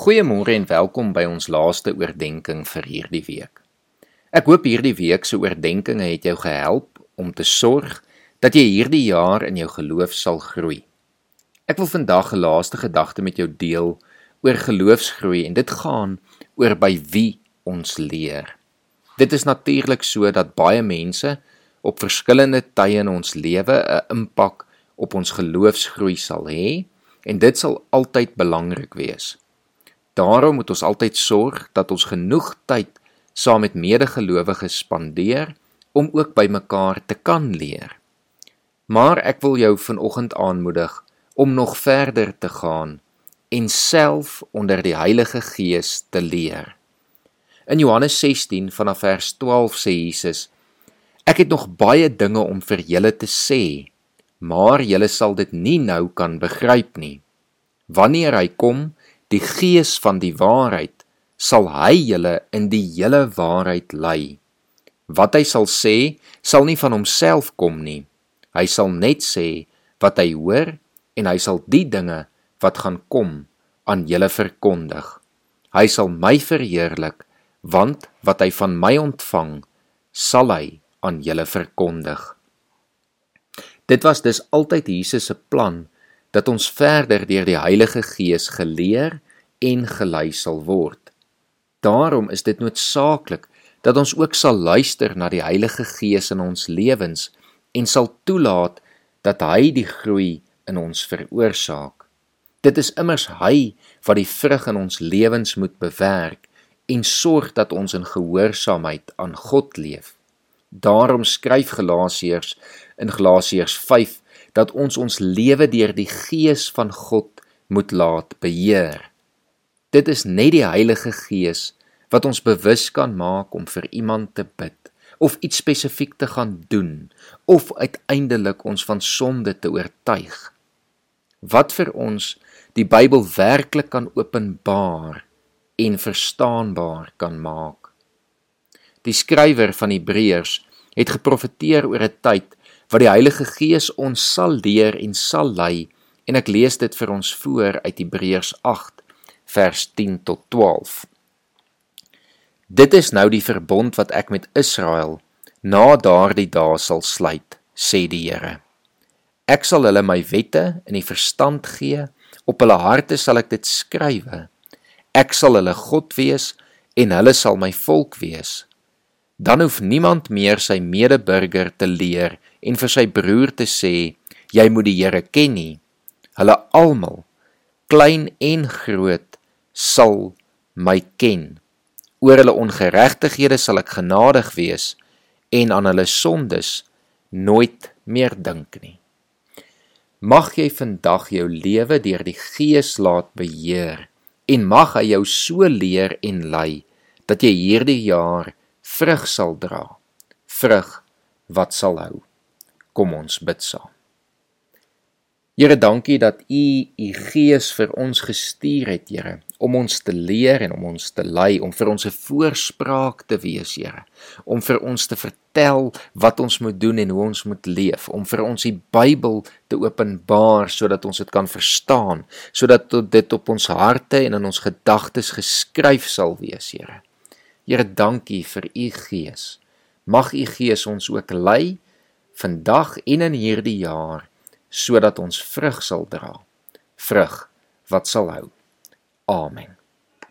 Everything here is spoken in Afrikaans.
Goeiemôre en welkom by ons laaste oordeenking vir hierdie week. Ek hoop hierdie week se oordeenkings het jou gehelp om te sorg dat jy hierdie jaar in jou geloof sal groei. Ek wil vandag 'n laaste gedagte met jou deel oor geloofsgroei en dit gaan oor by wie ons leer. Dit is natuurlik so dat baie mense op verskillende tye in ons lewe 'n impak op ons geloofsgroei sal hê en dit sal altyd belangrik wees. Daarom moet ons altyd sorg dat ons genoeg tyd saam met medegelowiges spandeer om ook by mekaar te kan leer. Maar ek wil jou vanoggend aanmoedig om nog verder te gaan en self onder die Heilige Gees te leer. In Johannes 16 vanaf vers 12 sê Jesus: Ek het nog baie dinge om vir julle te sê, maar julle sal dit nie nou kan begryp nie. Wanneer hy kom, die gees van die waarheid sal hy julle in die hele waarheid lei. Wat hy sal sê, sal nie van homself kom nie. Hy sal net sê wat hy hoor en hy sal die dinge wat gaan kom aan julle verkondig. Hy sal my verheerlik, want wat hy van my ontvang, sal hy aan julle verkondig. Dit was dus altyd Jesus se plan dat ons verder deur die Heilige Gees geleer en gelei sal word. Daarom is dit noodsaaklik dat ons ook sal luister na die Heilige Gees in ons lewens en sal toelaat dat hy die groei in ons veroorsaak. Dit is immers hy wat die vrug in ons lewens moet bewerk en sorg dat ons in gehoorsaamheid aan God leef. Daarom skryf Galasiërs in Galasiërs dat ons ons lewe deur die gees van God moet laat beheer. Dit is net die Heilige Gees wat ons bewus kan maak om vir iemand te bid of iets spesifiek te gaan doen of uiteindelik ons van sonde te oortuig. Wat vir ons die Bybel werklik kan openbaar en verstaanbaar kan maak. Die skrywer van Hebreërs het geprofeteer oor 'n tyd wat die Heilige Gees ons sal leer en sal lei en ek lees dit vir ons voor uit Hebreërs 8 vers 10 tot 12. Dit is nou die verbond wat ek met Israel na daardie dae sal sluit, sê die Here. Ek sal hulle my wette in die verstand gee, op hulle harte sal ek dit skrywe. Ek sal hulle God wees en hulle sal my volk wees dan hoef niemand meer sy medeburger te leer en vir sy broer te sê jy moet die Here ken nie. Hulle almal, klein en groot, sal my ken. Oor hulle ongeregtighede sal ek genadig wees en aan hulle sondes nooit meer dink nie. Mag jy vandag jou lewe deur die Gees laat beheer en mag hy jou so leer en lei dat jy hierdie jaar vrug sal dra, vrug wat sal hou. Kom ons bid saam. Here, dankie dat U U Gees vir ons gestuur het, Here, om ons te leer en om ons te lei, om vir ons 'n voorspraak te wees, Here, om vir ons te vertel wat ons moet doen en hoe ons moet leef, om vir ons die Bybel te openbaar sodat ons dit kan verstaan, sodat dit op ons harte en in ons gedagtes geskryf sal wees, Here. Here, dankie vir u Gees. Mag u Gees ons ook lei vandag en in hierdie jaar sodat ons vrug sal dra. Vrug wat sal hou. Amen.